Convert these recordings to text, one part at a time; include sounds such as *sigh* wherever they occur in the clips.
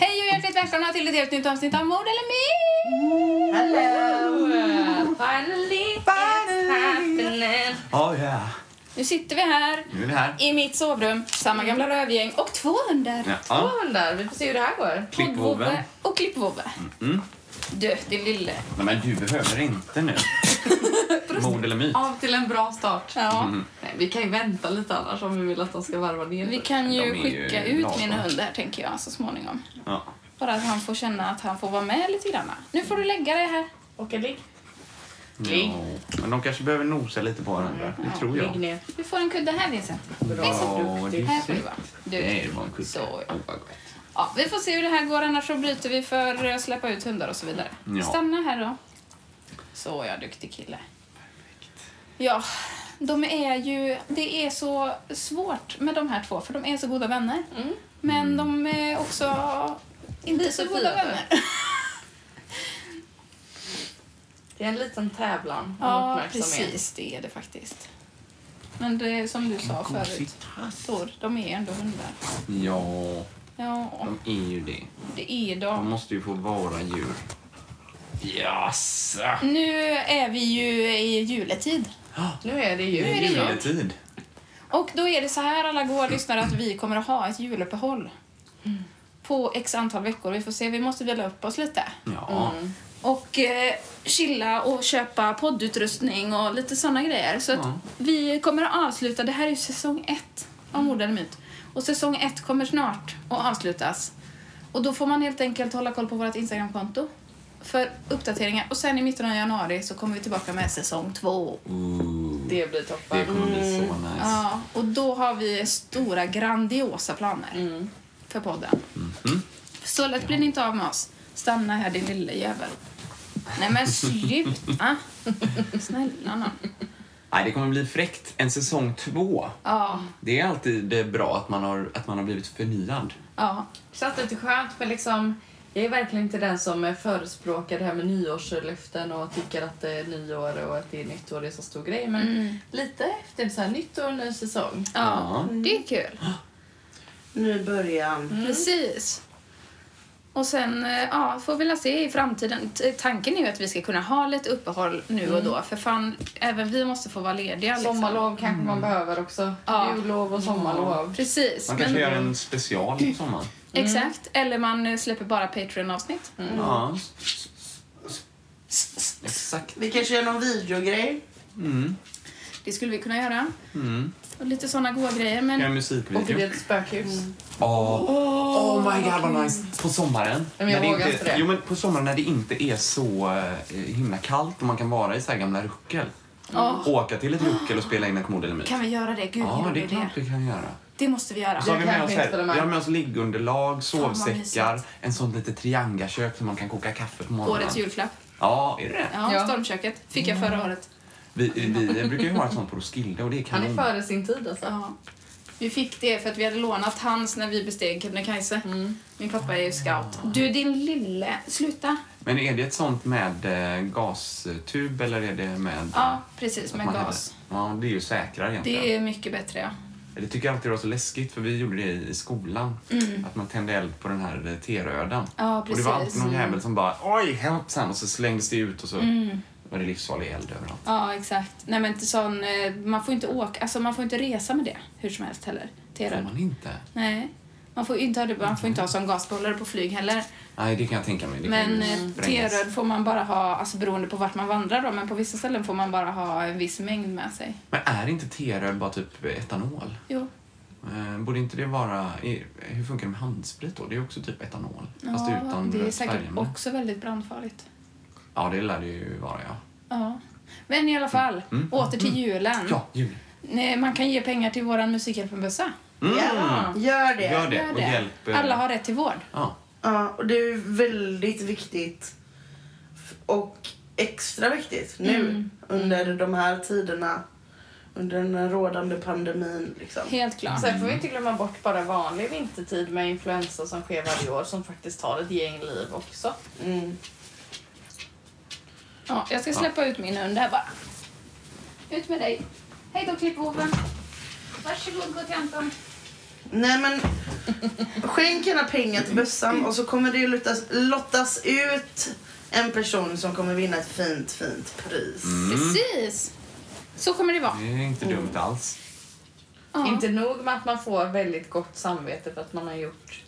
Hej och hjärtligt välkomna till ett helt nytt avsnitt av Mord eller Myt! Hello! Finally, it's happening. Oh yeah. Nu sitter vi här Nu är vi här. i mitt sovrum, samma gamla rövgäng och två hundar. Ja. Två hundar. Vi får se hur det här går. Klippvovve. Och klippvovve. Du, din lille. Nej, men du behöver inte nu. *laughs* Mord eller myt? Av till en bra start. Ja. Nej, vi kan ju vänta lite annars om vi vill att de ska varva ner. Vi kan ju är ju skicka ut min hund här tänker jag så småningom. Ja. Bara att han får känna att han får vara med lite grann. Nu får du lägga dig här. Åka ligg. Ligg. Ja. Men de kanske behöver nosa lite på varandra. Det tror Ligg jag. ner. Du får en kudde här Vincent. Bra. Ja, det Här är får du vara. Du. Det var en kudde. Så, ja. Ja, vi får se hur det här går, annars så bryter vi för att släppa ut hundar och så vidare. Ja. Stanna här då. Så ja, duktig kille. Ja, de är ju... Det är så svårt med de här två, för de är så goda vänner. Men de är också inte Lite så goda fiender. vänner. *laughs* Det är en liten tävlan om Ja, uppmärksamhet. precis. Det är det faktiskt. Men det är som du sa förut, Tor, de är ändå hundar. Ja, Ja, de är ju det. det är De de. måste ju få vara djur. Jassa! Nu är vi ju i juletid. Nu är det ju. Nu är det jul. Juletid. Och då är det så här alla goa lyssnare att vi kommer att ha ett juluppehåll. På x antal veckor. Vi får se, vi måste vila upp oss lite. Ja. Och eh, chilla och köpa poddutrustning och lite såna grejer. Så att Ja. vi kommer att avsluta, det här är ju säsong ett av Mord eller Myt. Och säsong ett kommer snart att avslutas. Och då får man helt enkelt hålla koll på vårt Instagramkonto för uppdateringar. Och sen i mitten av januari så kommer vi tillbaka med säsong två. Ooh, Det blir toppen. det kommer bli så nice. Ja, och då har vi stora, grandiosa planer för podden. Så lätt blir ni inte av med oss. Stanna här, din lille jävel. Nej men sluta! *laughs* Snälla nån. Nej, det kommer bli fräckt. En säsong två. Ja, Det är alltid bra att man har, att man har blivit förnyad. ja. Det känns lite skönt för liksom jag är verkligen inte den som eh, förespråkar det här med nyårslöften och tycker att det är nyår och att det är nytt år det är så stor grej. Men lite efter så här nytt år, ny säsong. Ja, det är kul. Nu början. Precis. Och sen eh, ja, får vi väl se i framtiden. Tanken är ju att vi ska kunna ha lite uppehåll nu och då. För fan, även vi måste få vara lediga. Liksom. Sommarlov kanske man behöver också. Ja. Jullov och sommarlov. Precis. Man kanske men- gör en special på sommaren. Exakt. Eller man eh, släpper bara Patreon-avsnitt. Ja. Exakt. Vi kanske gör någon videogrej. Det skulle vi kunna göra. Mm. Och lite såna goda grejer. Men Och musikvideo. det är ett spökhus. Åh, oh my god vad nice! På sommaren. Men jag när vågar inte, inte det. Jo men på sommaren när det inte är så eh, himla kallt och man kan vara i så här gamla ruckel. Åka till ett ruckel och spela in ett mord eller myt. kan vi göra det? Gud, Ja, det är klart vi kan göra. Det måste vi göra. Så har vi, med oss, här, vi har med oss liggunderlag, sovsäckar, en sån litet triangakök som man kan koka kaffe på morgonen. Årets julklapp. Ja, är det det? Ja, Ja. stormköket. Fick jag förra året. Vi, vi brukar ju ha ett sånt på Roskilde och det är Han är före sin tid alltså. Ja. Vi fick det för att vi hade lånat hans när vi besteg Kebnekaise. Min pappa är ju scout. Du, din lille... Sluta. Men är det ett sånt med eh, gastub eller är det med... Ja, precis. Med gas. häller- Ja, det är ju säkrare egentligen. Det är mycket bättre, ja. Det tycker jag alltid var så läskigt för vi gjorde det i skolan. Att man tände eld på den här eh, teröden. Mm. Ja, Och det var alltid precis. Mm. någon jävel som bara oj, hoppsan och så slängdes det ut och så Och det är livsfarlig eld överallt. Ja, exakt. Nej, men inte sån, eh, man får inte åka, alltså man får inte resa med det hur som helst heller. Får T-röd. man inte? Nej. Man får inte ha, det- man får inte ha som gasbollare på flyg heller. Nej, det kan jag tänka mig. Det Men eh, sprängas. T-röd får man bara ha, alltså beroende på vart man vandrar då, men på vissa ställen får man bara ha en viss mängd med sig. Men är inte T-röd bara typ etanol? Jo. Eh, borde inte det vara... Hur funkar det med handsprit då? Det är också typ etanol. Fast Ja, utan det är säkert färgerna. också väldigt brandfarligt. Ja, det lär det ju vara, ja. Ja. Men i alla fall, Mm. åter till julen. Ja, jul. Man kan ge pengar till våran Musikhjälpen-bössa. Ja, gör det. Gör det Gör och hjälp... eh, Alla har rätt till vård. Ja. Ja, och det är väldigt viktigt. Och extra viktigt nu Mm. under de här tiderna. Under den rådande pandemin. Liksom. Helt klart. Sen får vi inte glömma bort bara vanlig vintertid med influensa som sker varje år som faktiskt tar ett gäng liv också. Mm. Ja, jag ska släppa ut min hund här bara. Ut med dig. Hej då klipphoven. Varsågod gå till Anton. Nej men skänk gärna pengar till bössan och så kommer det ju lottas, lottas ut en person som kommer vinna ett fint, fint pris. Precis. Så kommer det vara. Det är inte dumt alls. Ja. Inte nog med att man får väldigt gott samvete för att man har gjort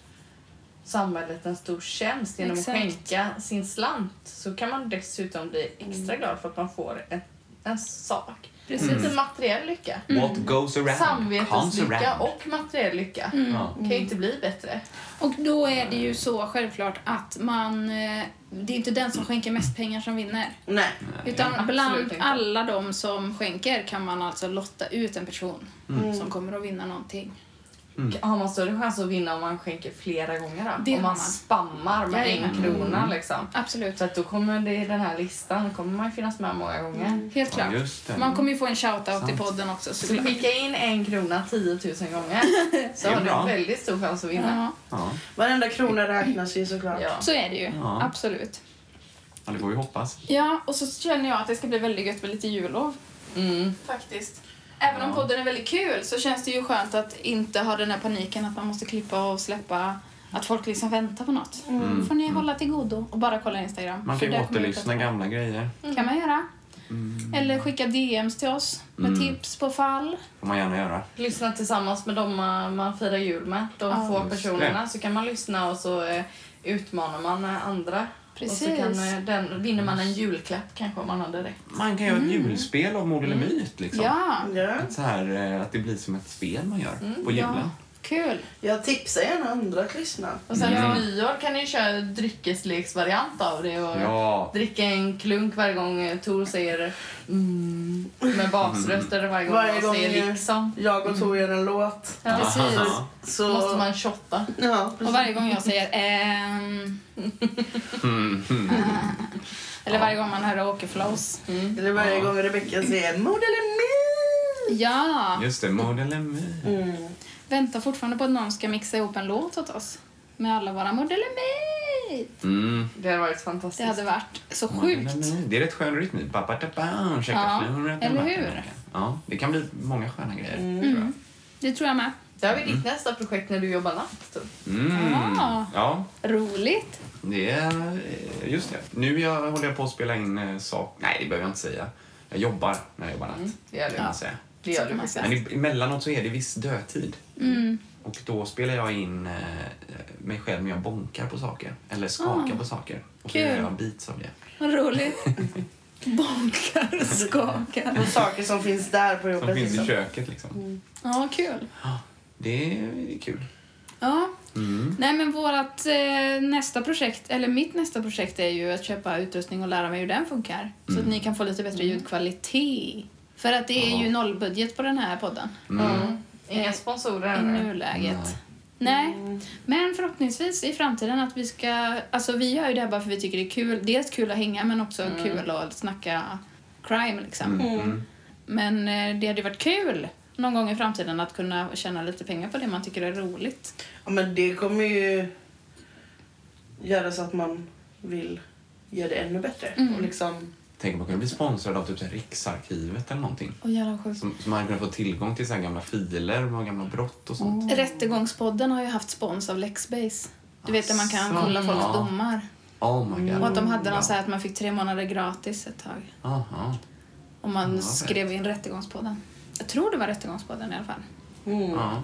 samhället en stor tjänst genom Exakt. att skänka sin slant så kan man dessutom bli extra glad för att man får en, en sak. Precis. Lite materiell lycka. What goes around Samveteslycka och materiell lycka. Ja. kan ju inte bli bättre. Och då är det ju så självklart att man... eh, Det är inte den som skänker mest pengar som vinner. Nej. Utan absolut bland inte. alla de som skänker kan man alltså lotta ut en person som kommer att vinna någonting. Har man större chans att vinna om man skänker flera gånger då? Det om man man. spammar med Jajamän. en krona liksom. Absolut. Så att då kommer det i den här listan kommer man finnas med många gånger. Helt klart. Ja, just det. Man kommer ju få en shout-out i podden också Så skicka in en krona 10 000 gånger *laughs* så har du bra. väldigt stor chans att vinna. Ja, Ja. Varenda krona räknas ju såklart. Ja. så är det ju. Ja. Absolut. ja, det får vi hoppas. Ja, och så känner jag att det ska bli väldigt gött med lite jullov. Mm. Faktiskt. Även om podden är väldigt kul så känns det ju skönt att inte ha den här paniken att man måste klippa och släppa. Att folk liksom väntar på något. Mm. får ni hålla till godo och bara kolla Instagram. Man kan ju det återlyssna gamla grejer. kan man göra. Mm. Eller skicka DMs till oss med tips på fall. får man gärna göra. Lyssna tillsammans med dem man firar jul med. De Ja. få Just personerna. Så kan man lyssna och så eh, utmanar man andra. Precis. Och så kan, eh, den, vinner man en julklapp kanske om man hade rätt. Man kan göra ett julspel av Mord eller myt. Liksom. Mm. Ja, Ja. Så här, eh, att det blir som ett spel man gör på julen. ja. Kul. Jag tipsar gärna andra att lyssna. Och sen till nyår kan ni köra dryckesleksvariant av det och Ja. dricka en klunk varje gång eh, Tor säger mm, med basröst eller varje gång Varje gång, säger eh, liksom. Jag och Tor gör en låt. Ja, Precis. *laughs* Så... måste man shotta. Ja, Och varje gång jag säger ehm... *laughs* Eller varje gång man hör åkerflows. Eller varje gång Rebecca säger myt. Ja! Just det, myt. Mm. Väntar fortfarande på att någon ska mixa ihop en låt åt oss. Med alla våra modeller Mm. Det hade varit Det fantastiskt. hade varit så sjukt. Det är rätt skön rytm. Ba, ba, da, ba, checka Ja, eller hur? Ja, det kan bli många sköna grejer. Mm. Tror jag. Det tror jag med. Det har vi ditt nästa projekt när du jobbar natt. Mm. Ah. Ja, Roligt. det är... eh, Just det. Nu jag, håller jag på att spela in eh, sak... Nej, det behöver jag inte säga. Jag jobbar när jag jobbar natt. Det gör du. Säga. Det gör du. Men i- emellanåt så är det viss dödtid. Mm. Och då spelar jag in eh, mig själv när jag bonkar på saker. Eller skakar Ah. på saker. Och så Kul. gör jag beats av det. Vad roligt. *laughs* Bonkar och skakar. Och saker som finns där på Som jobbet. finns i liksom. köket liksom. Mm. Ja, kul. Det är kul. Ja. Mm. Nej, men vårat eh, nästa projekt, eller mitt nästa projekt är ju att köpa utrustning och lära mig hur den funkar. Så att ni kan få lite bättre ljudkvalitet. För att det är Ja. ju nollbudget på den här podden. Mm. Inga sponsorer I nuläget. Nej. Men förhoppningsvis i framtiden att vi ska... Alltså vi gör ju det här bara för vi tycker det är kul. Dels kul att hänga men också kul att snacka crime liksom. Mm. Men eh, det hade ju varit kul någon gång i framtiden att kunna tjäna lite pengar på det man tycker är roligt. Ja, men det kommer ju göra så att man vill göra det ännu bättre. Mm. Och liksom, Tänk om man kunde bli sponsrad av typ så här Riksarkivet eller någonting. Jävla sjukt. Som, som man kunnat få tillgång till så här gamla filer med gamla brott och sånt. Rättegångspodden har ju haft spons av Lexbase. Du vet där man kan Asså. kolla folks Ja. domar. Oh my god. Och att de hade någon så här att man fick tre månader gratis ett tag. Aha. Om man vad skrev in Rättegångspodden. Jag tror det var Rättegångspodden i alla fall. Ja.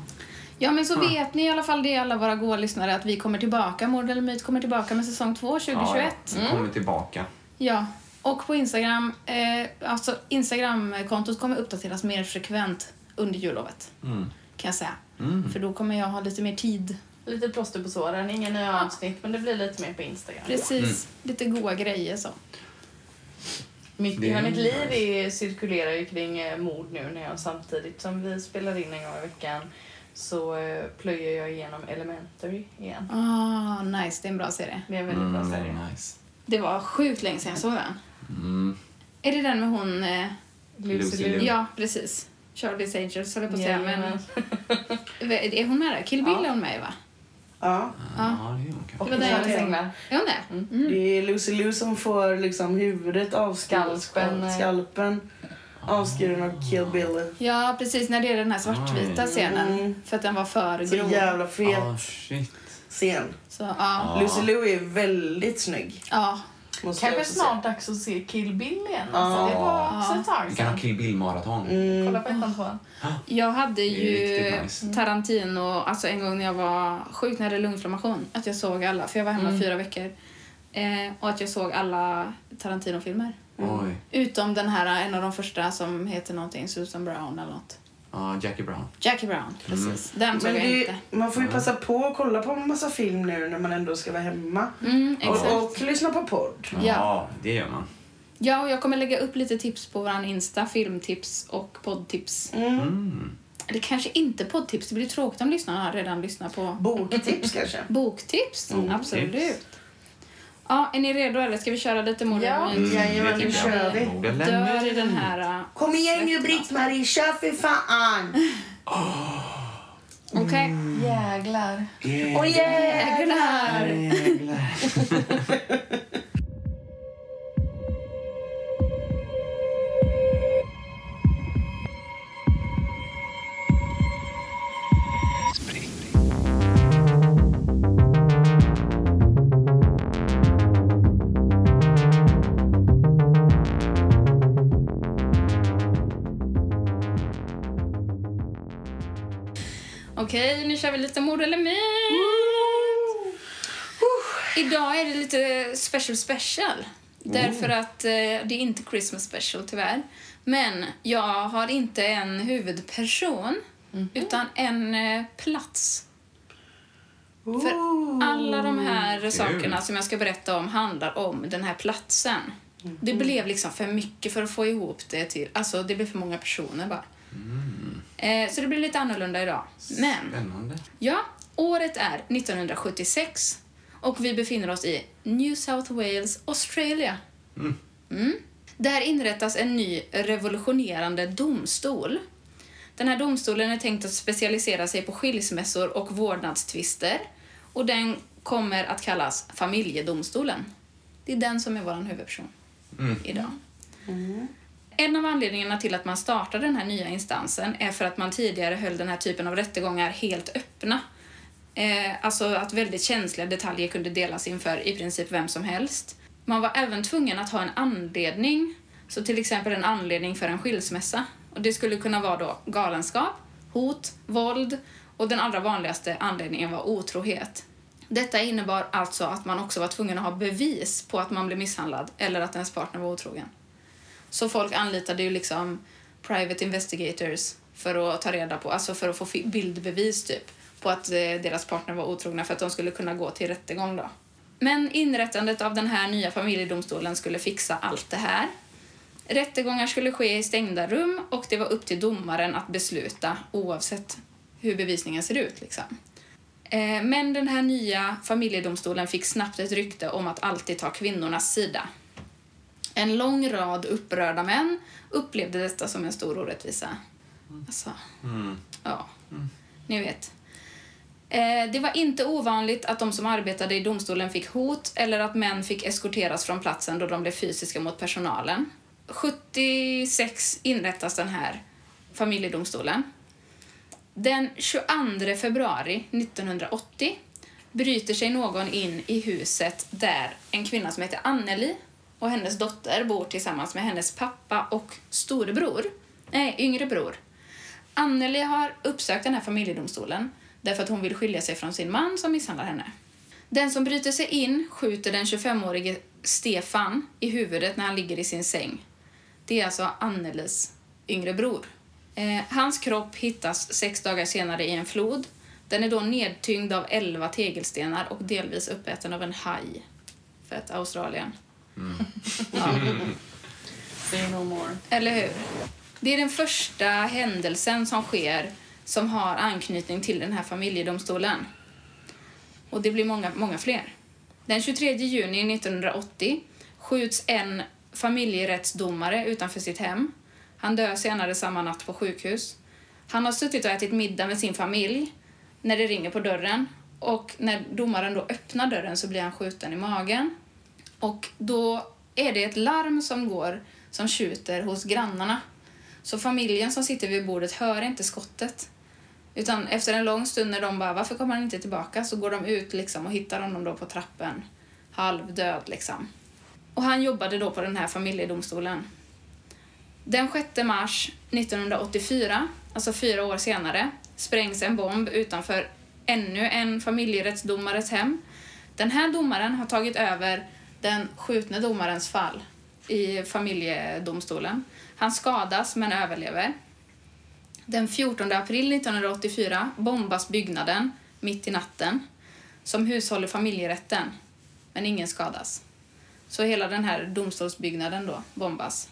Ja, men så vet ni i alla fall det, alla våra goa lyssnare, att vi kommer tillbaka. Mord eller myt kommer tillbaka med säsong 2 2021. Ja, ja. Kommer tillbaka. Ja, och på Instagram, eh, alltså Instagramkontot kommer uppdateras mer frekvent under jullovet. Mm. Kan jag säga. För då kommer jag ha lite mer tid. Lite plåster på såren, inga nya avsnitt men det blir lite mer på Instagram. Precis. Lite goa grejer så. Mycket av mitt liv är, cirkulerar ju kring eh, mord nu när jag samtidigt som vi spelar in en gång i veckan så eh, plöjer jag igenom Elementary igen. Ah, nice. Det är en bra serie. Det är en väldigt bra Mm, serie. very nice. Det var sjukt länge sedan jag såg den. Mm. Är det den med hon... Eh, Lucy Liu. ja, precis. Charlie's Angels, höll jag på att säga. Men, *laughs* Jajamän. är hon med där? Kill Bill är hon med va? Ja. Ja, det är hon kanske. Det var det jag tänkte. Är hon det? Mm. Det är Lucy Liu som får liksom huvudet avskuret. Skalpen, eh. Skalpen avskuren av Kill Bill. Ja, precis. När det är den här svartvita Oj. scenen. Mm. För att den var för Så grov. jävla fet shit. scen. Så, ja. Lucy Liu är väldigt snygg. ja. Kanske snart dags att se Kill Bill igen. Alltså, det var också ett tag Vi kan ha. Kill Bill-maraton. Mm. Kolla på ettan, tvåan. Jag hade ju nice. Tarantino, alltså en gång när jag var sjuk när jag hade lunginflammation, att jag såg alla, för jag var hemma Mm. fyra veckor. Eh, och att jag såg alla Tarantino-filmer. Oj. Utom den här, en av de första som heter någonting, Susan Brown eller något. Ja, Jackie Brown. Jackie Brown, precis. Den såg Men jag det, inte. man får ju passa på att kolla på en massa film nu när man ändå ska vara hemma. Mm, exakt. Och, och lyssna på podd. Ja. det gör man. Ja, och jag kommer lägga upp lite tips på våran Insta, filmtips och poddtips. Mm. Det kanske inte poddtips, det blir tråkigt om lyssnarna redan lyssnar på Boktips kanske. boktips. Mm, Absolut. Ja, är ni redo eller ska vi köra lite mord Ja. myt? Jajamän, nu kör vi. Dör i den här... äh, Kom igen nu Britt-Marie, kör för fan! *laughs* Okej. Mm. Jäglar. Och jävlar! Jävlar. *laughs* Okej, nu kör vi lite mord eller myt. Idag är det lite special special. Därför att eh, det är inte Christmas special tyvärr. Men jag har inte en huvudperson, utan en eh, plats. För alla de här sakerna som jag ska berätta om handlar om den här platsen. Det blev liksom för mycket för att få ihop det till... Alltså, det blev för många personer bara. Eh, så det blir lite annorlunda idag. Men, Spännande. ja, året är 1976 och vi befinner oss i New South Wales, Australia. Mm. Där inrättas en ny revolutionerande domstol. Den här domstolen är tänkt att specialisera sig på skilsmässor och vårdnadstvister och den kommer att kallas familjedomstolen. Det är den som är vår huvudperson idag. En av anledningarna till att man startade den här nya instansen är för att man tidigare höll den här typen av rättegångar helt öppna. Eh, alltså att väldigt känsliga detaljer kunde delas inför i princip vem som helst. Man var även tvungen att ha en anledning, så till exempel en anledning för en skilsmässa. Och det skulle kunna vara då galenskap, hot, våld och den allra vanligaste anledningen var otrohet. Detta innebar alltså att man också var tvungen att ha bevis på att man blev misshandlad eller att ens partner var otrogen. Så folk anlitade ju liksom private investigators för att ta reda på, alltså för att få bildbevis typ på att eh, deras partner var otrogna för att de skulle kunna gå till rättegång då. Men inrättandet av den här nya familjedomstolen skulle fixa allt det här. Rättegångar skulle ske i stängda rum och det var upp till domaren att besluta oavsett hur bevisningen ser ut. Liksom. Eh, men den här nya familjedomstolen fick snabbt ett rykte om att alltid ta kvinnornas sida. En lång rad upprörda män upplevde detta som en stor orättvisa. Alltså, ja, ni vet. Eh, Det var inte ovanligt att de som arbetade i domstolen fick hot eller att män fick eskorteras från platsen då de blev fysiska mot personalen. 76 inrättas den här familjedomstolen. Den 22 februari 1980 bryter sig någon in i huset där en kvinna som heter Anneli och hennes dotter bor tillsammans med hennes pappa och storebror, nej, yngre bror. Anneli har uppsökt den här familjedomstolen därför att hon vill skilja sig från sin man som misshandlar henne. Den som bryter sig in skjuter den 25-årige Stefan i huvudet när han ligger i sin säng. Det är alltså Annelis yngre bror. Eh, hans kropp hittas sex dagar senare i en flod. Den är då nedtyngd av 11 tegelstenar och delvis uppäten av en haj. För att Australien. Ja. Say no more. Eller hur? Det är den första händelsen som sker som har anknytning till den här familjedomstolen. Och det blir många, många fler. Den 23 juni 1980 skjuts en familjerättsdomare utanför sitt hem. Han dör senare samma natt på sjukhus. Han har suttit och ätit middag med sin familj när det ringer på dörren. Och när domaren då öppnar dörren så blir han skjuten i magen. Och då är det ett larm som går som tjuter hos grannarna. Så familjen som sitter vid bordet hör inte skottet. Utan efter en lång stund när de bara, varför kommer han inte tillbaka? Så går de ut liksom och hittar honom då på trappen. Halvdöd liksom. Och han jobbade då på den här familjedomstolen. Den 6 mars 1984, alltså fyra år senare, sprängs en bomb utanför ännu en familjerättsdomares hem. Den här domaren har tagit över den skjutne domarens fall i familjedomstolen. Han skadas men överlever. Den 14 april 1984 bombas byggnaden mitt i natten som hushåller familjerätten, men ingen skadas. Så hela den här domstolsbyggnaden då bombas.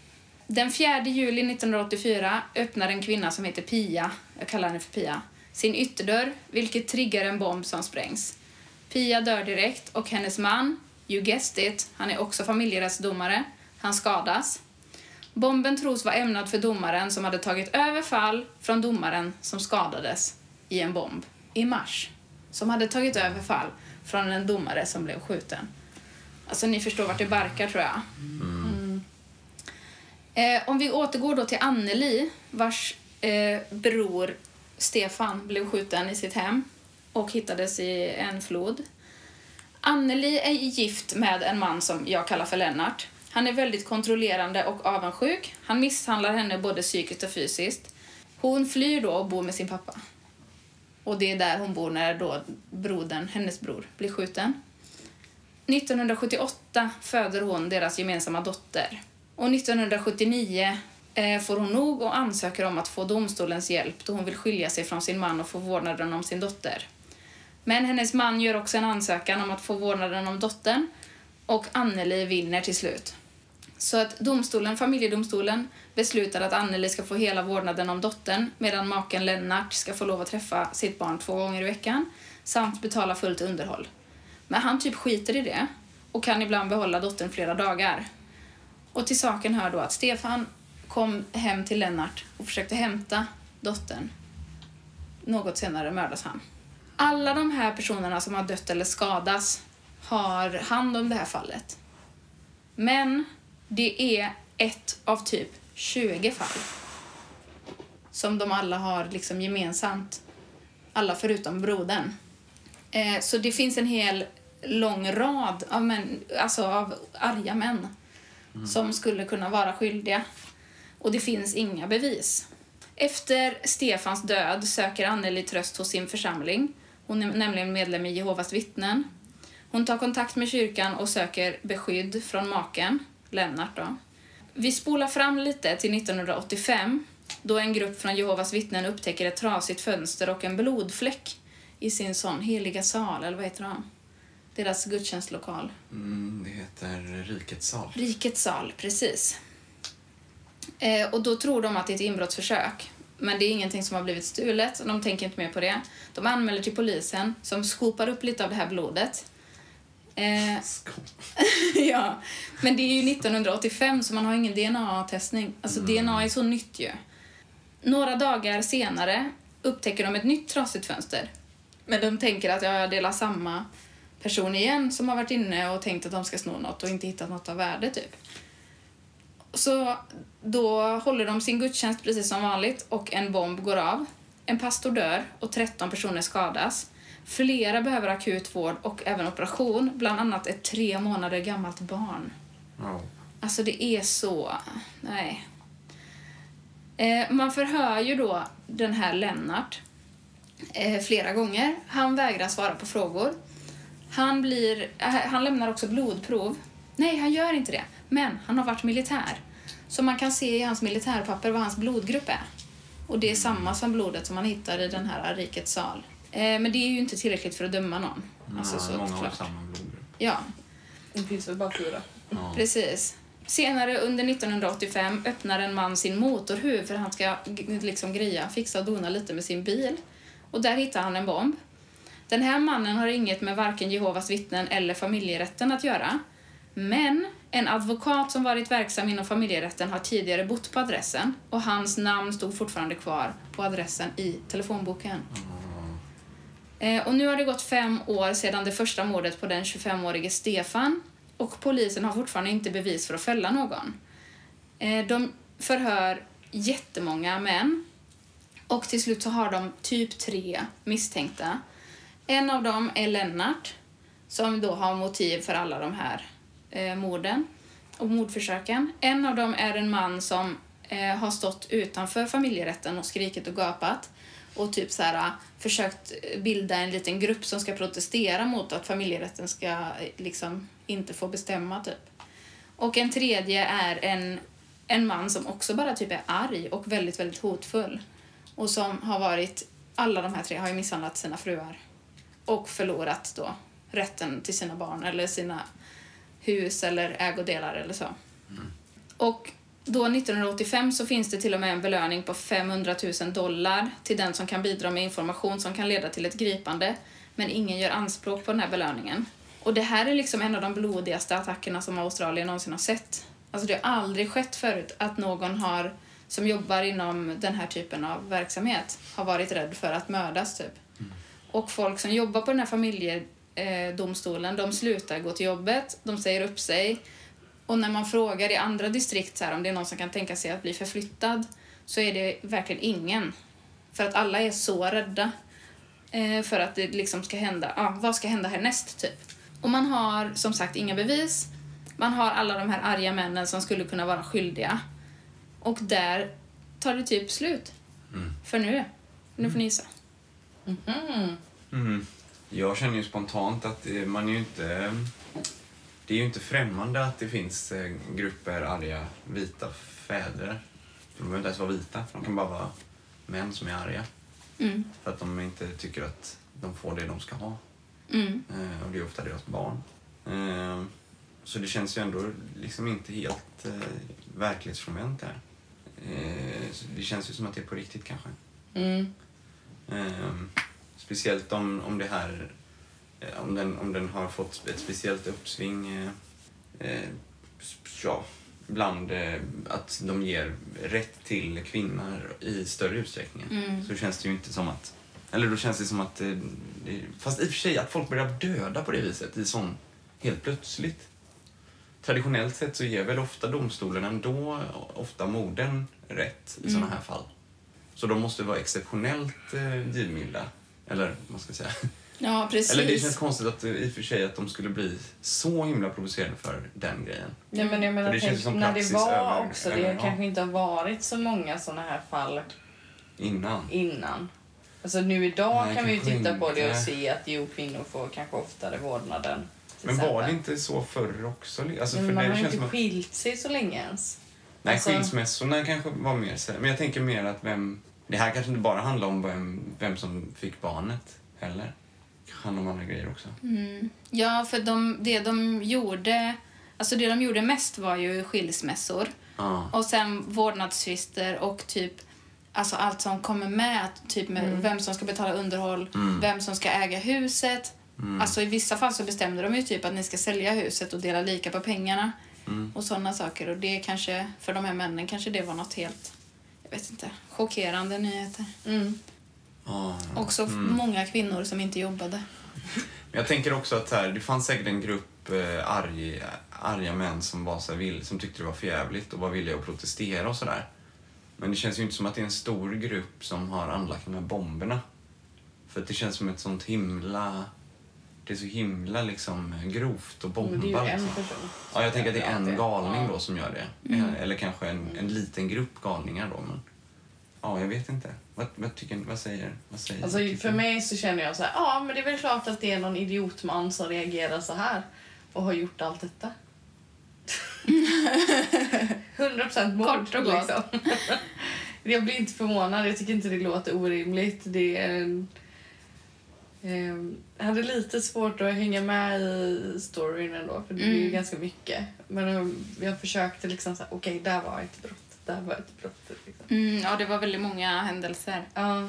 Den 4 juli 1984 öppnar en kvinna som heter Pia, jag kallar henne för Pia, sin ytterdörr, vilket triggar en bomb som sprängs. Pia dör direkt och hennes man, you guessed it, han är också familjerättsdomare, han skadas. Bomben tros vara ämnad för domaren som hade tagit över fall från domaren som skadades i en bomb i mars. Som hade tagit över fall från en domare som blev skjuten. Alltså ni förstår vart det barkar tror jag. Mm. Eh, om vi återgår då till Anneli vars eh, bror Stefan blev skjuten i sitt hem och hittades i en flod. Anneli är gift med en man som jag kallar för Lennart. Han är väldigt kontrollerande och avundsjuk. Han misshandlar henne både psykiskt och fysiskt. Hon flyr då och bor med sin pappa. Och det är där hon bor när då brodern, hennes bror, blir skjuten. 1978 föder hon deras gemensamma dotter. Och 1979 eh, får hon nog och ansöker om att få domstolens hjälp då hon vill skilja sig från sin man och få vårdnaden om sin dotter. Men hennes man gör också en ansökan om att få vårdnaden om dottern och Anneli vinner till slut. Så att domstolen, familjedomstolen beslutar att Anneli ska få hela vårdnaden om dottern medan maken Lennart ska få lov att träffa sitt barn två gånger i veckan samt betala fullt underhåll. Men han typ skiter i det och kan ibland behålla dottern flera dagar. Och till saken hör då att Stefan kom hem till Lennart och försökte hämta dottern. Något senare mördas han. Alla de här personerna som har dött eller skadats har hand om det här fallet. Men det är ett av typ 20 fall som de alla har liksom gemensamt. Alla förutom brodern. Eh, så det finns en hel lång rad av, män, alltså av arga män som skulle kunna vara skyldiga. Och det finns inga bevis. Efter Stefans död söker Anneli tröst hos sin församling. Hon är nämligen medlem i Jehovas vittnen. Hon tar kontakt med kyrkan och söker beskydd från maken, Lennart. Då. Vi spolar fram lite till 1985 då en grupp från Jehovas vittnen upptäcker ett trasigt fönster och en blodfläck i sin sån heliga sal, eller vad heter de? Deras gudstjänstlokal. Mm, det heter Rikets sal. Rikets sal, precis. Eh, och då tror de att det är ett inbrottsförsök. Men det är ingenting som har blivit stulet och de tänker inte mer på det. De anmäler till polisen som skopar upp lite av det här blodet. Eh, *laughs* ja, men det är ju 1985 så man har ingen DNA-testning. Alltså DNA är så nytt ju. Några dagar senare upptäcker de ett nytt trasigt fönster. Men de tänker att ja, jag delar samma person igen som har varit inne och tänkt att de ska sno något och inte hittat något av värde typ. Så då håller de sin gudstjänst precis som vanligt och en bomb går av. En pastor dör och 13 personer skadas. Flera behöver akut vård och även operation, bland annat ett tre månader gammalt barn. Ja. Alltså det är så... Nej. Eh, man förhör ju då den här Lennart eh, flera gånger. Han vägrar svara på frågor. Han, blir, eh, han lämnar också blodprov. Nej, han gör inte det. Men han har varit militär. Så man kan se i hans militärpapper vad hans blodgrupp är. Och det är samma som blodet som man hittar i den här rikets sal. Eh, men det är ju inte tillräckligt för att döma någon. Alltså, Ja, många har samma blodgrupp. Ja, Det finns väl bara fyra. Ja. Precis. Senare under 1985 öppnar en man sin motorhuv för att han ska liksom greja, fixa och dona lite med sin bil. Och där hittar han en bomb. Den här mannen har inget med varken Jehovas vittnen eller familjerätten att göra. Men en advokat som varit verksam inom familjerätten har tidigare bott på adressen och hans namn stod fortfarande kvar på adressen i telefonboken. Eh, och nu har det gått fem år sedan det första mordet på den 25-årige Stefan och polisen har fortfarande inte bevis för att fälla någon. Eh, de förhör jättemånga män och till slut så har de typ tre misstänkta. En av dem är Lennart som då har motiv för alla de här eh, morden och mordförsöken. En av dem är en man som eh, har stått utanför familjerätten och skrikit och gapat och typ så här, försökt bilda en liten grupp som ska protestera mot att familjerätten ska eh, liksom inte få bestämma typ. Och en tredje är en, en man som också bara typ är arg och väldigt, väldigt hotfull. Och som har varit, alla de här tre har ju misshandlat sina fruar. Och förlorat då rätten till sina barn eller sina hus eller ägodelar eller så. Och då 1985 så finns det till och med en belöning på 500 000 dollar till den som kan bidra med information som kan leda till ett gripande. Men ingen gör anspråk på den här belöningen. Och det här är liksom en av de blodigaste attackerna som Australien någonsin har sett. Alltså det har aldrig skett förut att någon har, som jobbar inom den här typen av verksamhet har varit rädd för att mördas typ. Och folk som jobbar på den här familjedomstolen, de slutar gå till jobbet, de säger upp sig. Och när man frågar i andra distrikt så här, om det är någon som kan tänka sig att bli förflyttad så är det verkligen ingen. För att alla är så rädda eh, för att det liksom ska hända, ja, vad ska hända härnäst typ. Och man har som sagt inga bevis. Man har alla de här arga männen som skulle kunna vara skyldiga. Och där tar det typ slut. För nu. Nu får ni gissa. Mm. Jag känner ju spontant att man är ju inte... Det är ju inte främmande att det finns eh, grupper arga vita fäder. De behöver inte ens vara vita, de kan bara vara män som är arga. Mm. För att de inte tycker att de får det de ska ha. Mm. Eh, och det är ofta deras barn. Eh, så det känns ju ändå liksom inte helt verklighetsfrånvänt där. Det känns ju som att det är på riktigt kanske. Mm. Speciellt om, om det här eh, om den, om den har fått ett speciellt uppsving eh, eh, ja, bland eh, att de ger rätt till kvinnor i större utsträckning så känns det ju inte som att eller då känns det som att eh, det, fast i och för sig att folk börjar döda på det viset i sån helt plötsligt traditionellt sett så ger väl ofta domstolen ändå ofta morden rätt i såna här fall. Så de måste vara exceptionellt eh, givmilda. Eller vad ska jag säga? Ja, precis. Eller det känns konstigt att, i och för sig att de skulle bli så himla provocerade för den grejen. Ja, men jag menar, För det tänk, som när det var över- också, det över- ja. kanske inte har varit så många såna här fall Innan. innan. Alltså nu idag Nej, kan vi ju titta på det och inte. se att jo, kvinnor får kanske oftare vårdnaden. Men var exempel. det inte så förr också? Alltså, Men för man det har ju inte som att, skilt sig så länge ens. nej, alltså- skilsmässorna kanske var mer så. Men jag tänker mer att vem... Det här kanske inte bara handlar om vem, vem som fick barnet heller. kanske handlar om andra grejer också. Ja, för de, det de gjorde... Alltså det de gjorde mest var ju skilsmässor. Ja. Och sen vårdnadstvister och typ alltså allt som kommer med. Typ med vem som ska betala underhåll, vem som ska äga huset. Alltså i vissa fall så bestämde de ju typ att ni ska sälja huset och dela lika på pengarna. Och sådana saker. Och det kanske, för de här männen kanske det var något helt, vet inte, chockerande nyheter. Ja. Också många kvinnor som inte jobbade. Men Jag tänker också att här, det fanns säkert en grupp eh, arga, arga män som, var så här, vill, som tyckte det var förjävligt och var villiga att protestera och sådär. Men det känns ju inte som att det är en stor grupp som har anlagt de här bomberna. För det känns som ett sånt himla... Det är så himla liksom grovt och bomba. Men det är ju en liksom. person. Ja, jag tänker att det är en galning då som gör det. Eh, Eller kanske en, en liten grupp galningar då. Men, ja, jag vet inte. Vad, vad, tycker, vad säger vad säger Alltså, för mig så känner jag så här, ja men det är väl klart att det är någon idiotman som reagerar så här och har gjort allt detta. *laughs* 100% mord. Kort och gott. Liksom. *laughs* jag blir inte förvånad, jag tycker inte det låter orimligt. Det är en... Ehm, jag hade lite svårt att hänga med i storyn ändå, för det är ju Mm. ganska mycket. Men um, jag försökte liksom säga, okej, där var ett brott, där var ett brott. Liksom. Mm, ja, det var väldigt många händelser. Ja.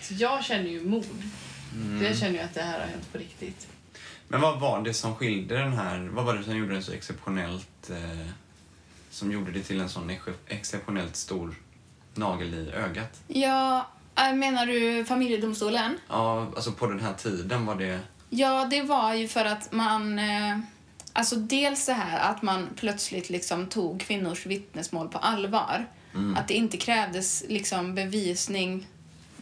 Så jag känner ju mod. Mm. Jag känner ju att det här har hänt på riktigt. Men vad var det som skilde den här... Vad var det som gjorde den så exceptionellt... Eh, som gjorde det till en sån ex- exceptionellt stor nagel i ögat? Ja, äh, menar du familjedomstolen? Ja, alltså på den här tiden var det... Ja, det var ju för att man... Eh, alltså dels det här att man plötsligt liksom tog kvinnors vittnesmål på allvar. Att det inte krävdes liksom bevisning,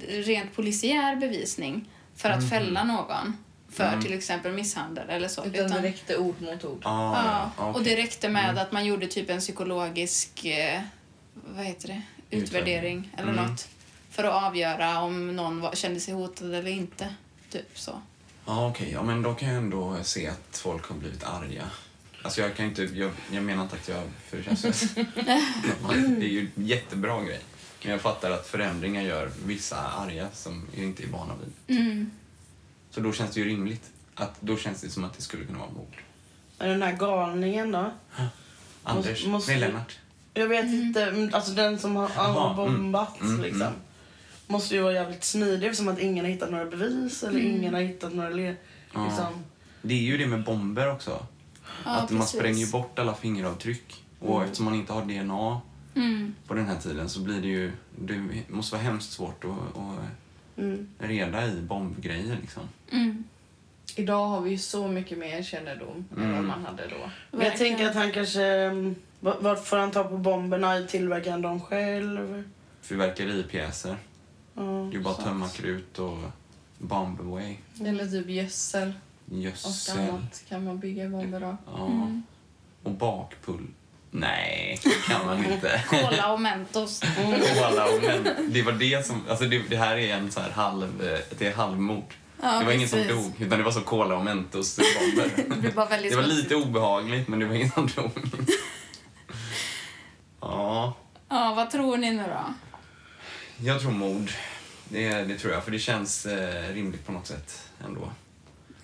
rent polisiär bevisning, för att fälla någon för till exempel misshandel eller så. Utan det räckte ord mot ord. Ah, Ja, ja, och okej. det räckte med att man gjorde typ en psykologisk eh, vad heter det? utvärdering eller Mm. något för att avgöra om någon var, kände sig hotad eller inte. Typ så. Ja, okej. Ja, men då kan jag ändå se att folk har blivit arga. Alltså jag kan inte... Jag, jag menar inte att jag... För det känns ju... *laughs* det är ju en jättebra grej. Men jag fattar att förändringar gör vissa arga som inte är vana vid. Mm. Så då känns det ju rimligt. Att, då känns det som att det skulle kunna vara mord. Den här galningen då? Anders? måste- Nej, Lennart. Jag vet inte, mm, alltså den som har, har bombat mm, mm, liksom. Mm. Måste ju vara jävligt smidig eftersom att ingen har hittat några bevis eller ingen har hittat några le- Ja. liksom. Det är ju det med bomber också. Ja, att man precis. spränger ju bort alla fingeravtryck. Och eftersom man inte har DNA Mm. på den här tiden så blir det ju... Det måste vara hemskt svårt att, att Mm. reda i bombgrejer liksom. Mm. Idag har vi ju så mycket mer kännedom än Mm. vad man hade då. Men jag tänker att han kanske... mm, va- Vart får han ta på bomberna? Tillverkar han dem själv? Fyrverkeripjäser. Det är bara att tömma krut och bomb away. Eller typ gödsel och Gödsel. annat kan man bygga bomber av. Ja. Mm. Och bakpull. Nej, det kan man inte. *laughs* Cola och Mentos. *laughs* Koala och men, det var det som... Alltså det, det här är en så här halv... eh, Det är halvmord. Ja, det var ingen som precis. dog, utan det var så kola och mentos-bomber. *laughs* Det väldigt Det var lite obehagligt, men det var ingen som dog. Ja, Ja, vad tror ni nu då? Jag tror mord. Det, det tror jag, för det känns eh, rimligt på något sätt ändå.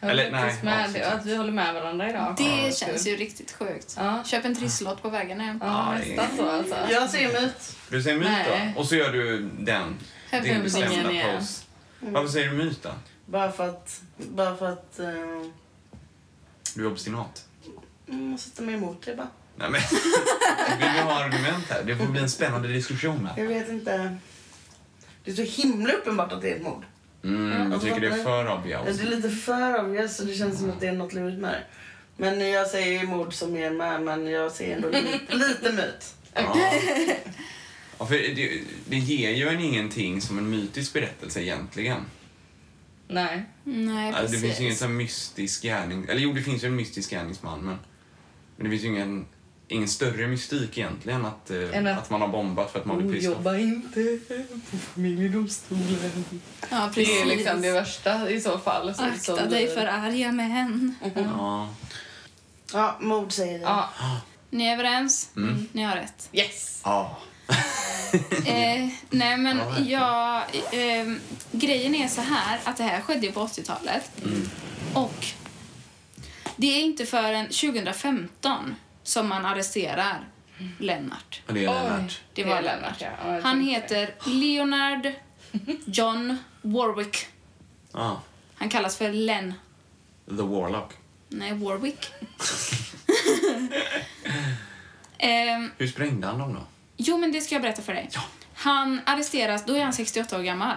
Jag Eller, nej, med ja, att vi håller med varandra idag. Det Ja, känns ju riktigt sjukt. Ja. Köp en trisslott på vägen hem. Ja, är- nästan så alltså. Jag säger myt. Du säger myt Nej. då? Och så gör du den. Din bestämda pose. Varför säger du myt då? Bara för att... Bara för att... eh, Du är obstinat. mm, sätta mig emot det bara. Nej men, vill *laughs* vi ha argument här? Det får bli en spännande diskussion här. Jag vet inte. Det är så himla uppenbart att det är ett mord. Mm, jag tycker det är för obvious. Det är lite för obvious så det känns som att det är något lurigt med det. Men jag säger ju mord som är med, men jag ser ändå lite, *laughs* lite myt. Ja. Ja, för det, det ger ju en ingenting som en mytisk berättelse egentligen. Nej. Nej, Alltså, det finns ju ingen sån mystisk gärning... Eller jo, det finns ju en mystisk gärningsman, men, men det finns ju ingen, ingen större mystik egentligen att, eh, Än att... att- man har bombat för att man blir pissed. Jobba inte på familjedomstolen. Ja, Det precis. är liksom det värsta i så fall. Så, Akta som dig blir- för arga män. Ja. Ja, mord säger jag. Ja. Ni är överens? Mm. Ni har rätt. Yes! Ja. *laughs* Eh, nej, men jag... Eh, grejen är så här att det här skedde ju på 80-talet. Mm. Och det är inte förrän 2015 som man arresterar Lennart. Det är Lennart. Det Det var är Lennart. Lennart, ja. Ja, Han heter Leonard John Warwick. Ja. Han kallas för Len. The Warlock. Nej, Warwick. *laughs* Ehm, Hur sprängde han dem då? Jo, men det ska jag berätta för dig. Han arresteras, då är han 68 år gammal.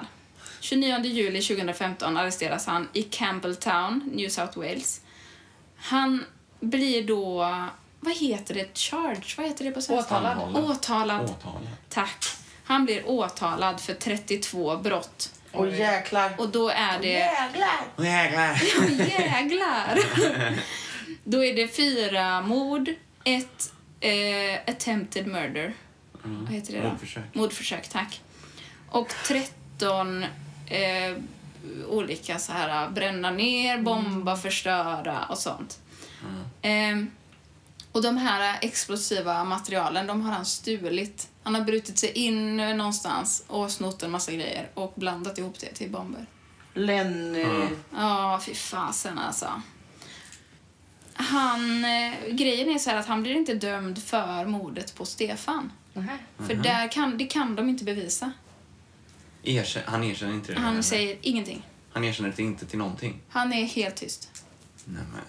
29 juli 2015 arresteras han i Campbelltown, New South Wales. Han blir då, vad heter det, charge? Vad heter det på svenska? Åtalad. Åtalad. Åtalad. Tack. Han blir åtalad för 32 brott Och jäklar. Och då är det... Jäklar! Jäklar! *laughs* Jäglar! *laughs* Då är det fyra mord, ett eh, attempted murder. Vad heter det då? Mordförsök. Mordförsök, tack. Och 13 eh, olika så här bränna ner, bomba, förstöra och sånt. Eh, och de här explosiva materialen, de har han stulit. Han har brutit sig in någonstans och snott en massa grejer och blandat ihop det till bomber. Lenny. Ja, fy fasen alltså. Han, eh, grejen är så här att han blir inte dömd för mordet på Stefan. Nähä. För där kan, det kan de inte bevisa. Erkänn, han erkänner inte det? Han eller? säger ingenting. han erkänner det inte till någonting? Han är helt tyst. Nej, men.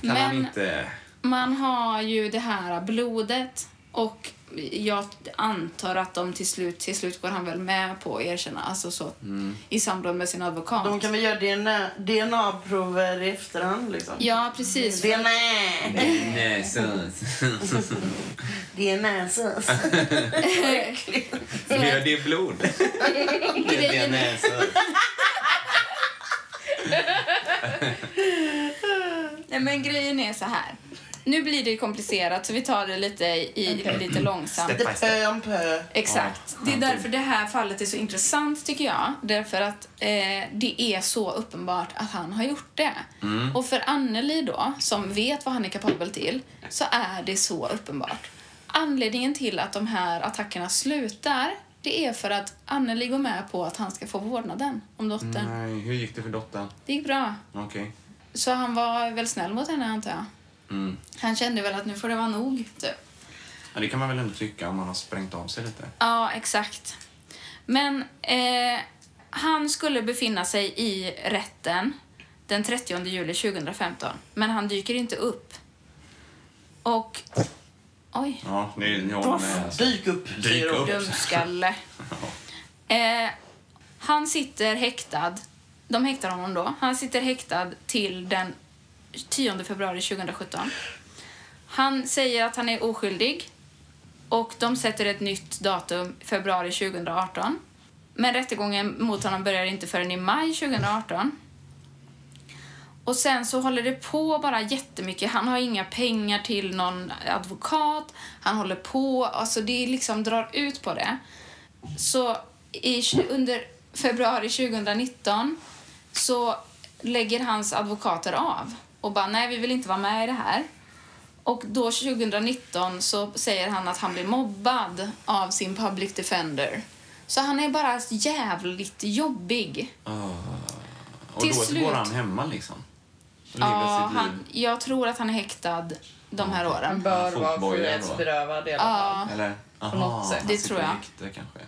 Kan han Men inte... man har ju det här blodet och jag antar att de till slut, till slut går han väl med på att erkänna, alltså så i samråd med sin advokat. De kan väl göra DNA, DNA-prover i efterhand liksom. Ja, precis. DNA! Nej, så... DNA-sås. Ja, det är blod. Näsa. Nej, men grejen är så här. Nu blir det komplicerat så vi tar det lite, i, lite långsamt. Step by step. Exakt. Det är därför det här fallet är så intressant tycker jag. Därför att eh, det är så uppenbart att han har gjort det. Mm. Och för Anneli då, som vet vad han är kapabel till, så är det så uppenbart. Anledningen till att de här attackerna slutar, det är för att Anneli går med på att han ska få vårdnaden om dottern. Nej, hur gick det för dottern? Det gick bra. Okej. Så han var väl snäll mot henne antar jag. Mm. Han kände väl att nu får det vara nog, typ. Ja, det kan man väl ändå tycka om man har sprängt av sig lite. Ja, exakt. Men eh, han skulle befinna sig i rätten den 30 juli 2015, men han dyker inte upp. Och... Oj, Ja, är... Ja, nej, alltså. Dyk upp, Dyk säger upp. dumskalle. *laughs* Eh, han sitter häktad. De häktar honom då. Han sitter häktad till den 10 februari 2017. Han säger att han är oskyldig och de sätter ett nytt datum, februari 2018. Men rättegången mot honom börjar inte förrän i maj 2018. Och sen så håller det på bara jättemycket. Han har inga pengar till någon advokat. Han håller på, alltså det liksom drar ut på det. Så i, under februari 2019 så lägger hans advokater av och bara nej, vi vill inte vara med i det här. Och då 2019 så säger han att han blir mobbad av sin public defender. Så han är bara jävligt jobbig. Och Till då slut- går han hemma liksom? Och Ja, han, liv. jag tror att han är häktad de här Han åren. bör Ja, vara frihetsberövad i alla fall. Ja, Eller? Aha, något sätt. han Det tror jag. kanske.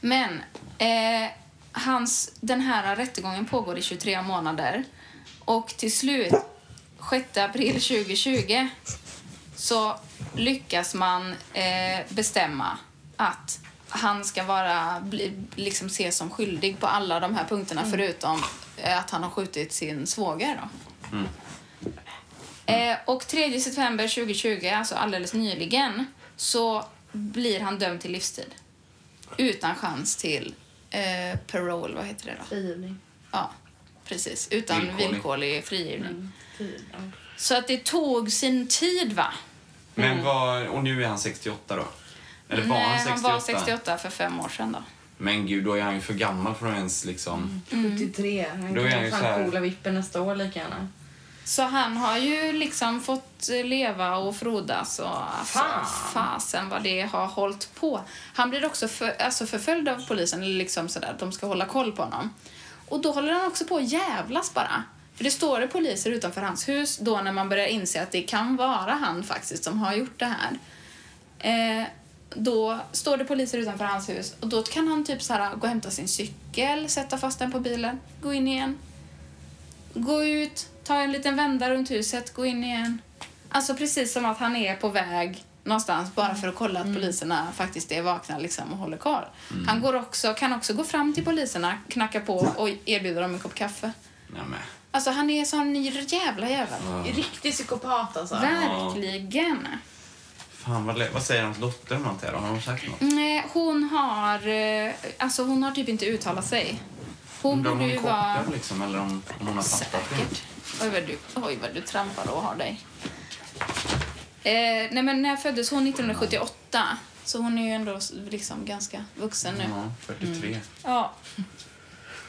men eh, hans, den här rättegången pågår i 23 månader. Och till slut, 6 april 2020, så lyckas man eh, bestämma att han ska vara, bli, liksom ses som skyldig på alla de här punkterna förutom eh, att han har skjutit sin svåger. Då. Eh, och 3 september 2020, alltså alldeles nyligen, så blir han dömd till livstid. Utan chans till eh, parole, vad heter det då? Frigivning. Ja, precis. Utan Villkorlig. villkorlig, frigivning. Ja. Så att det tog sin tid, va? Men vad, och nu är han 68 då? Eller var Nej, han 68? han var 68 för fem år sedan. Då. Men gud, då är han ju för gammal för att ens liksom... Mm. 73. Han Då är han kan ju fan här- coola vippen nästa år lika gärna. Så han har ju liksom fått leva och frodas och alltså, Fan. fasen vad det har hållit på. Han blir också för, alltså förföljd av polisen, eller liksom sådär, de ska hålla koll på honom. Och då håller han också på att jävlas bara. För det står det poliser utanför hans hus då när man börjar inse att det kan vara han faktiskt som har gjort det här. Eh, då står det poliser utanför hans hus och då kan han typ så här gå och hämta sin cykel, sätta fast den på bilen, gå in igen, gå ut, ta en liten vända runt huset, gå in igen. Alltså precis som att han är på väg någonstans bara för att kolla att poliserna faktiskt är vakna liksom och håller koll. Han går också, kan också gå fram till poliserna, knacka på och erbjuda dem en kopp kaffe. Nej, men. Alltså han är sån jävla jävel. Riktig psykopat alltså. Verkligen. Fan, vad, vad säger hans dotter om allt det här? då? Har hon sagt något? Nej, hon har, eh, alltså hon har typ inte uttalat sig. Hon borde ju vara... liksom, eller om, om hon har. Säkert. Oj vad, du, oj, vad du trampar och har dig. Eh, nej, men när föddes hon? 1978. Så hon är ju ändå liksom ganska vuxen nu. Ja, 43. Ja.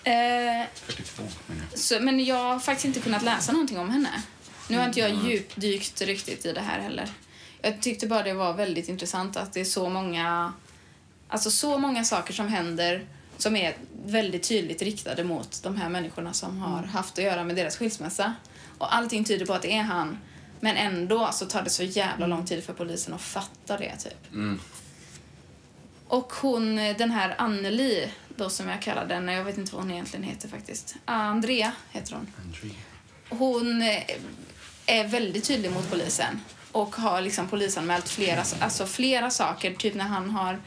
Eh, 42 menar jag. så, men jag har faktiskt inte kunnat läsa någonting om henne. Nu har inte jag djupdykt riktigt i det här heller. Jag tyckte bara det var väldigt intressant att det är så många, alltså så många saker som händer som är väldigt tydligt riktade mot de här människorna som har haft att göra med deras skilsmässa. Och allting tyder på att det är han. Men ändå så tar det så jävla lång tid för polisen att fatta det typ. Och hon, den här Anneli, då som jag kallar den, jag vet inte vad hon egentligen heter faktiskt. Andrea heter hon. Andrea. Hon eh, är väldigt tydlig mot polisen och har liksom polisanmält flera, alltså flera saker. Typ när han har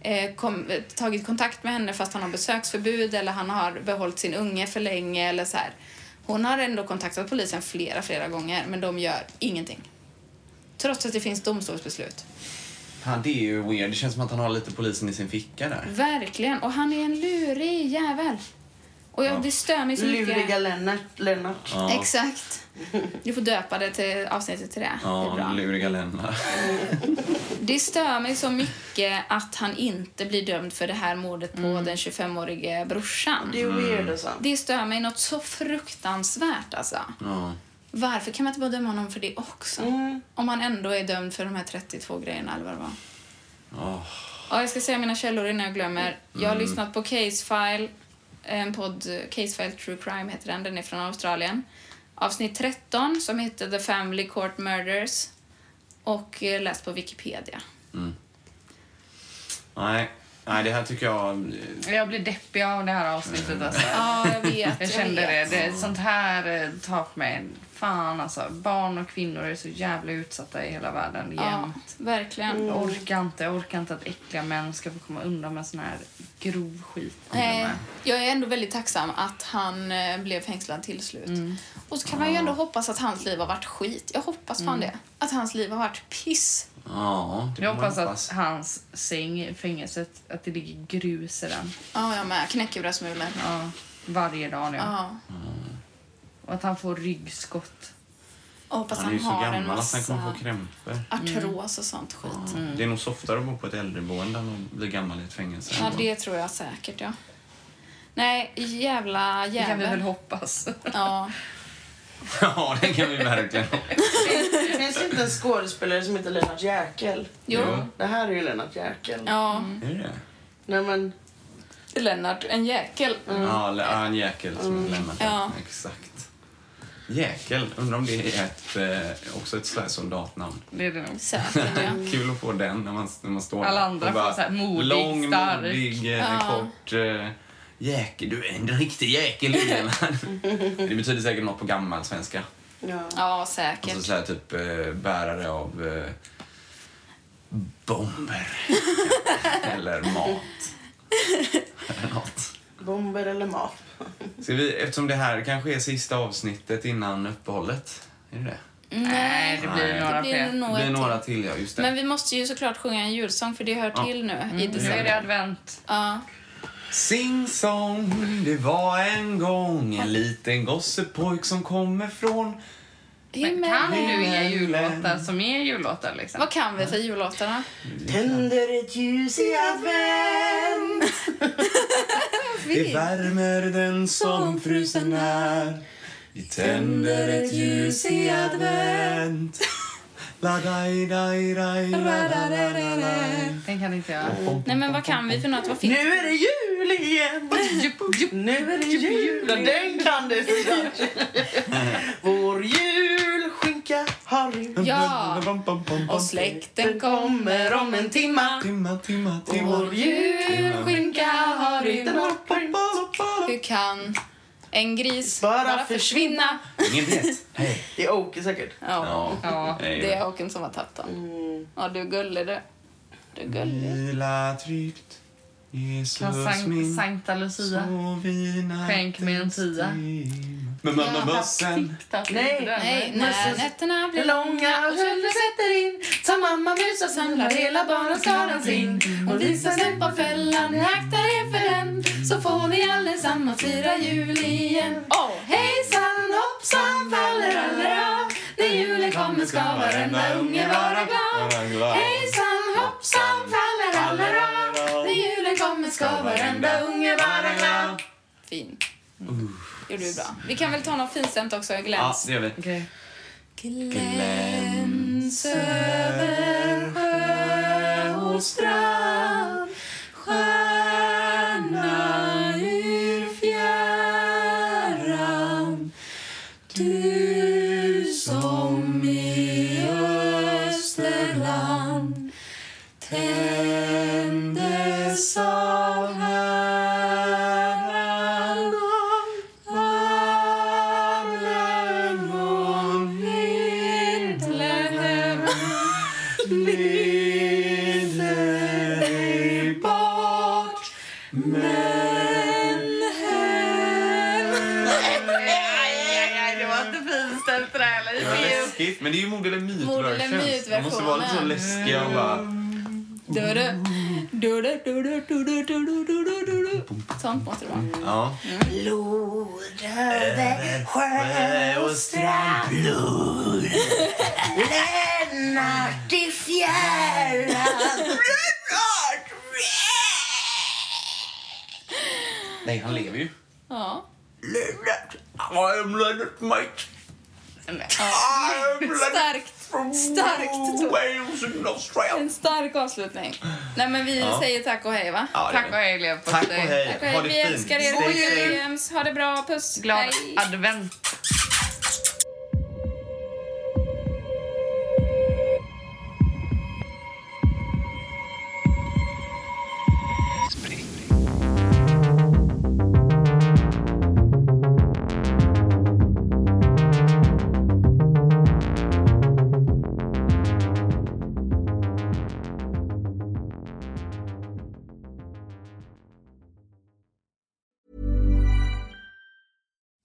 eh, kom, tagit kontakt med henne fast han har besöksförbud eller han har behållit sin unge för länge eller så här. Hon har ändå kontaktat polisen flera, flera gånger men de gör ingenting. Trots att det finns domstolsbeslut. Ja, det är ju weird. Det känns som att han har lite polisen i sin ficka där. Verkligen. Och han är en lurig jävel. Och jag, det stör mig så mycket. Luriga Lennart. Lennart. Ja. Exakt. Du får döpa det till avsnittet till det. det är Ja, bra. luriga Lennart. *laughs* Det stör mig så mycket att han inte blir dömd för det här mordet på den 25-årige brorsan. Det är weird alltså. Det stör mig något så fruktansvärt alltså. Ja. Varför kan man inte bara döma honom för det också? Om han ändå är dömd för de här 32 grejerna eller vad det var. Åh. Ja, jag ska säga mina källor innan jag glömmer. Jag har lyssnat på Casefile, en podd, Casefile True Crime heter den, den är från Australien. Avsnitt 13 som heter The Family Court Murders och eh, läst på Wikipedia. Nej. Nej, det här tycker jag... Jag blir deppig av det här avsnittet alltså. Ja, jag vet. Jag kände det. vet. det. är Sånt här eh, tar på mig. Fan alltså. Barn och kvinnor är så jävla utsatta i hela världen Ja, jämt. verkligen. Jag orkar inte. Jag orkar inte att äckliga män ska få komma undan med sån här grov skit. Nej, jag är ändå väldigt tacksam att han eh, blev fängslad till slut. Och så kan man ju ändå hoppas att hans liv har varit skit. Jag hoppas fan det. Att hans liv har varit piss. Ja, Jag man hoppas att hans säng i fängelset, att det ligger grus i den. Ja, jag med. Knäckebrödsmulor. Ja, varje dag nu. Ja. Och att han får ryggskott. Och hoppas Han är ju så har gammal att han kommer få krämpor. artros och sånt skit. Det är nog softare att bo på ett äldreboende än att bli gammal i ett fängelse. Ja, det tror jag säkert, ja. Nej, jävla Det kan vi väl jävel. hoppas. Ja. *laughs* ja, det kan vi verkligen hoppas. Finns det inte en skådespelare som heter Lennart Jäkel? Jo. Jo. Det här är ju Lennart Jäkel. Ja. Är det? Nej men, Lennart, en jäkel. Ja, le- ja, en jäkel som mm. lämnat Ja. Exakt. Jäkel. Undrar om det är ett, eh, också ett sådär soldatnamn. Det är det nog. Säkert, ja. *laughs* Kul att få den när man, när man står Alla andra och bara, får så här modig, Lång, stark. modig, eh, Ja. kort eh, jäkel. Du är en riktig jäkel. *laughs* Det betyder säkert något på gammal svenska. ja. Ja, säkert. Alltså såhär typ eh, bärare av eh, bomber. *laughs* Eller mat. Eller något. Bomber eller mat. Ska vi, eftersom det här kanske är sista avsnittet innan uppehållet. Är det det? Nej, det blir Nej. några Det blir fler. Det blir några till. till, ja. Just det. Men vi måste ju såklart sjunga en julsång för det hör till nu i Nu är det december. advent. Ja. Sing song, det var en gång en liten gossepojk som kommer från... Men kan du inga jullåtar som är jullåtar liksom? Vad kan vi för jullåtarna? Tänder ett ljus i advent. *laughs* Det värmer den som frusen är. Vi tänder ett ljus i advent. Den kan inte jag. Nej men vad kan vi för något? Vad finns Nu är det jul igen. Nu är det jul. Den kan du *laughs* såklart. Vår julskinka har rymt. Ja. Och släkten kommer om en timma. Timma, timma, timma. Vår julskinka har rymt. Hur kan en gris Bara bara försvinna? Ingen vet. Det är Åke säkert. Ja, Ja. Ja. Det är Håkan som har tagit den. Ja, du är gullig du. Du är gullig. Vila tryggt, Jesus Kan Sankt, min. Sankta Lucia. Skänk mig en tia. Men mamma mössen. Nej, Nej, när nätterna blir långa och köldern sätter in tar mamma mus och samlar hela barnskaran sin Hon visar sig på fällan, ni aktar er för den Så får ni allesammans fira jul igen Oh. Hejsan hoppsan fallerallera När julen kommer ska varenda unge vara glad Hejsan hoppsan fallerallera julen kommer ska varenda unge vara glad Fin. Gjorde du bra. Vi kan väl ta något finstämt också, Ja, gläns. det gör vi. Okej. Gläns över sjö och strand måste vara lite så läskiga och bara... Sånt måste det vara. Ja. Blod över sjö och strand Lennart i fjärran Nej, han lever ju. Ja. Lennart. I am Lennart Lennart Starkt. Starkt. En stark avslutning. Nej, men vi säger tack och hej, va? Ja, det är Tack det. och hej leverpastej. Tack och hej. Tack och Ha hej. det Vi fint. älskar er. Stay safe. DMs. Ha det bra. Puss. Glad Hej. advent.